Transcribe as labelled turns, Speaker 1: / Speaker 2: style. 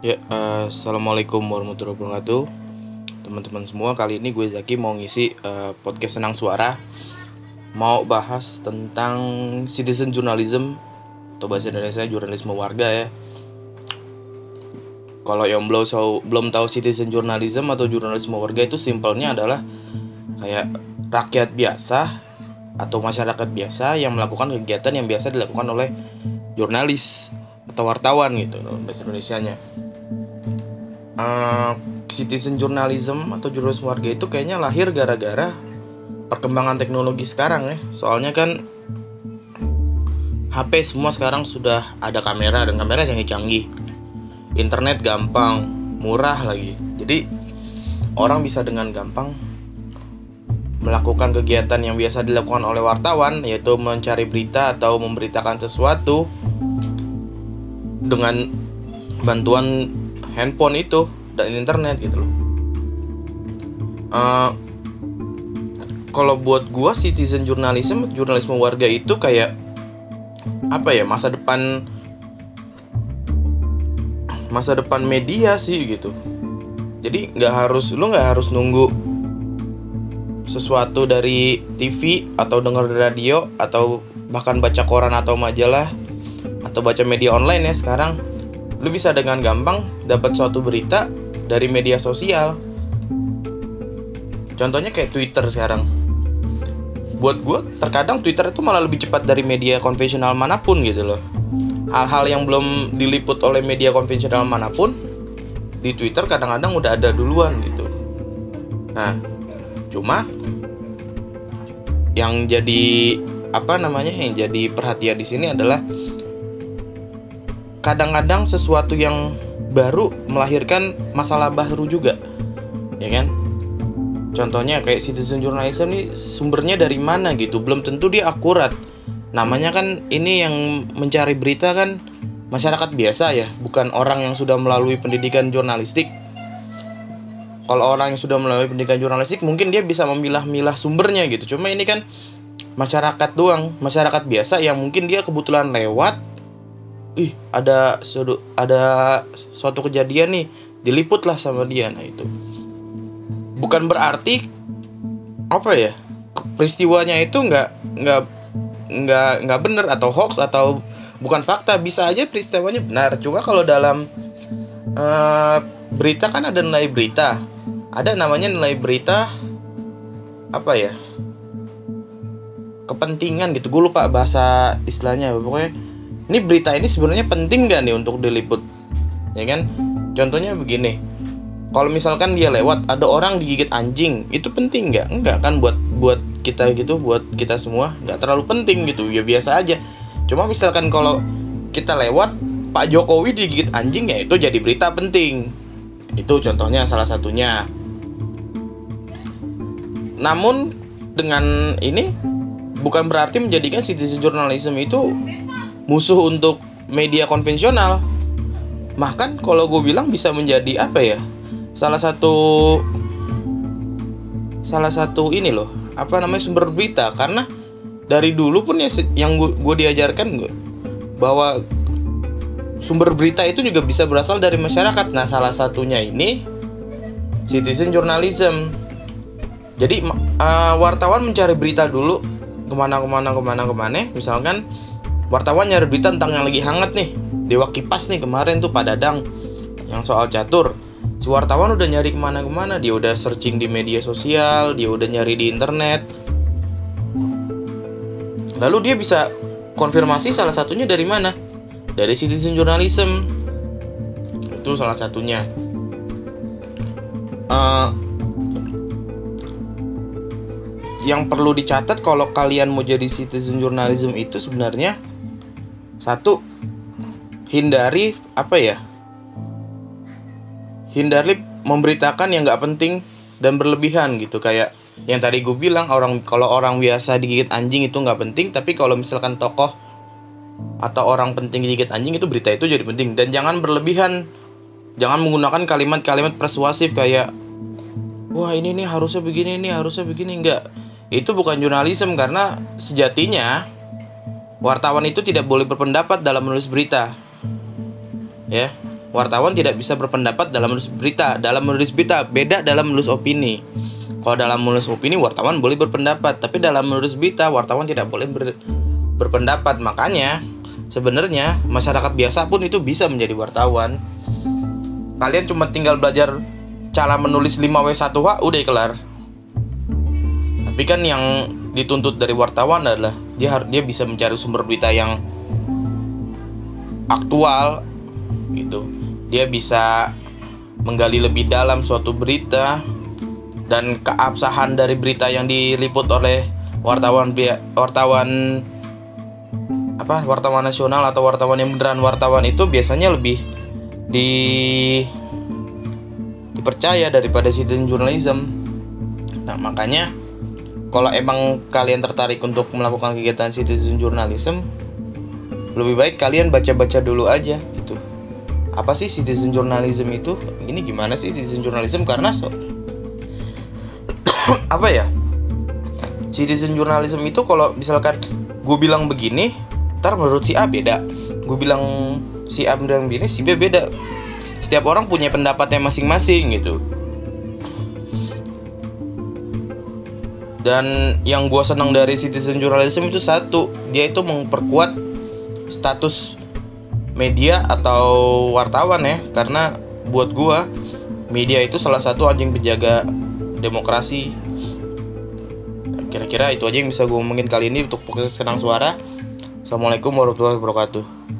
Speaker 1: Ya, uh, assalamualaikum warahmatullahi wabarakatuh, teman-teman semua. Kali ini gue Zaki mau ngisi uh, podcast senang suara, mau bahas tentang citizen journalism atau bahasa Indonesia jurnalisme warga ya. Kalau yang belum tahu belum tahu citizen journalism atau jurnalisme warga itu simpelnya adalah kayak rakyat biasa atau masyarakat biasa yang melakukan kegiatan yang biasa dilakukan oleh jurnalis atau wartawan gitu bahasa Indonesia-nya uh, citizen journalism atau jurnalis warga itu kayaknya lahir gara-gara perkembangan teknologi sekarang ya. Soalnya kan HP semua sekarang sudah ada kamera dan kamera canggih-canggih. Internet gampang, murah lagi. Jadi orang bisa dengan gampang melakukan kegiatan yang biasa dilakukan oleh wartawan yaitu mencari berita atau memberitakan sesuatu dengan bantuan handphone itu dan internet gitu loh. Uh, kalau buat gua citizen journalism jurnalisme warga itu kayak apa ya masa depan masa depan media sih gitu. Jadi nggak harus lu nggak harus nunggu sesuatu dari TV atau dengar radio atau bahkan baca koran atau majalah atau baca media online ya sekarang lu bisa dengan gampang dapat suatu berita dari media sosial. Contohnya kayak Twitter sekarang. Buat gue, terkadang Twitter itu malah lebih cepat dari media konvensional mana pun gitu loh. Hal-hal yang belum diliput oleh media konvensional mana pun, di Twitter kadang-kadang udah ada duluan gitu. Nah, cuma yang jadi apa namanya yang jadi perhatian di sini adalah kadang-kadang sesuatu yang baru melahirkan masalah baru juga ya kan? Contohnya kayak citizen journalism nih sumbernya dari mana gitu? Belum tentu dia akurat. Namanya kan ini yang mencari berita kan masyarakat biasa ya bukan orang yang sudah melalui pendidikan jurnalistik. Kalau orang yang sudah melalui pendidikan jurnalistik mungkin dia bisa memilah-milah sumbernya gitu. Cuma ini kan masyarakat doang masyarakat biasa yang mungkin dia kebetulan lewat ih ada suatu ada suatu kejadian nih diliput lah sama dia. Nah itu. Bukan berarti apa ya peristiwanya itu nggak nggak nggak nggak benar atau hoax atau bukan fakta. Bisa aja peristiwanya benar. Cuma kalau dalam uh, berita kan ada nilai berita. Ada namanya nilai berita apa ya kepentingan gitu. Gue lupa bahasa istilahnya. Pokoknya ini berita ini sebenarnya penting gak nih untuk diliput? Ya kan? Contohnya begini. Kalau misalkan dia lewat ada orang digigit anjing itu penting nggak? Enggak kan buat buat kita gitu buat kita semua? Nggak terlalu penting gitu ya biasa aja. Cuma misalkan kalau kita lewat Pak Jokowi digigit anjing ya itu jadi berita penting. Itu contohnya salah satunya. Namun dengan ini bukan berarti menjadikan citizen journalism itu musuh untuk media konvensional. Bahkan kalau gue bilang bisa menjadi apa ya? Salah satu salah satu ini loh, apa namanya sumber berita karena dari dulu pun ya yang gue diajarkan gue bahwa sumber berita itu juga bisa berasal dari masyarakat. Nah, salah satunya ini citizen journalism. Jadi uh, wartawan mencari berita dulu ke mana ke mana ke mana ke mana. Misalkan wartawan nyari berita tentang yang lagi hangat nih. Dewa Kipas nih kemarin tuh Pak Dadang yang soal catur. Si wartawan udah nyari ke mana-kemana. Dia udah searching di media sosial dia udah nyari di internet. Lalu dia bisa konfirmasi salah satunya dari mana? Dari citizen journalism. Itu salah satunya. Uh, yang perlu dicatat kalau kalian mau jadi citizen journalism itu sebenarnya satu hindari apa ya? Hindari memberitakan yang nggak penting dan berlebihan gitu. Kayak yang tadi gue bilang orang kalau orang biasa digigit anjing itu nggak penting tapi kalau misalkan tokoh atau orang penting digigit anjing itu berita itu jadi penting. Dan jangan berlebihan. Jangan menggunakan kalimat-kalimat persuasif kayak wah ini nih harusnya begini nih harusnya begini. Enggak itu bukan jurnalisme karena sejatinya Wartawan itu tidak boleh berpendapat dalam menulis berita. Ya. wartawan tidak bisa berpendapat dalam menulis berita. Dalam menulis berita beda dalam menulis opini. Kalau dalam menulis opini wartawan boleh berpendapat. Tapi dalam menulis berita wartawan tidak boleh ber, berpendapat. Makanya sebenarnya masyarakat biasa pun itu bisa menjadi wartawan. Kalian cuma tinggal belajar cara menulis 5W1H udah kelar. Tapi kan yang dituntut dari wartawan adalah dia dia bisa mencari sumber berita yang aktual gitu dia bisa menggali lebih dalam suatu berita dan keabsahan dari berita yang diliput oleh wartawan wartawan apa wartawan nasional atau wartawan yang beneran wartawan itu biasanya lebih di dipercaya daripada citizen journalism. Nah, makanya kalau emang kalian tertarik untuk melakukan kegiatan citizen journalism, lebih baik kalian baca-baca dulu aja gitu. Apa sih citizen journalism itu? Ini gimana sih citizen journalism? Karena so apa ya? Citizen journalism itu kalau misalkan gue bilang begini ntar menurut si A beda. Gue bilang si A bilang begini si B beda. Setiap orang punya pendapatnya masing-masing gitu dan yang gue senang dari citizen journalism itu satu dia itu memperkuat status media atau wartawan ya. Karena buat gua media itu salah satu anjing penjaga demokrasi. Kira-kira itu aja yang bisa gue ngomongin kali ini untuk podcast senang suara. Assalamualaikum warahmatullahi wabarakatuh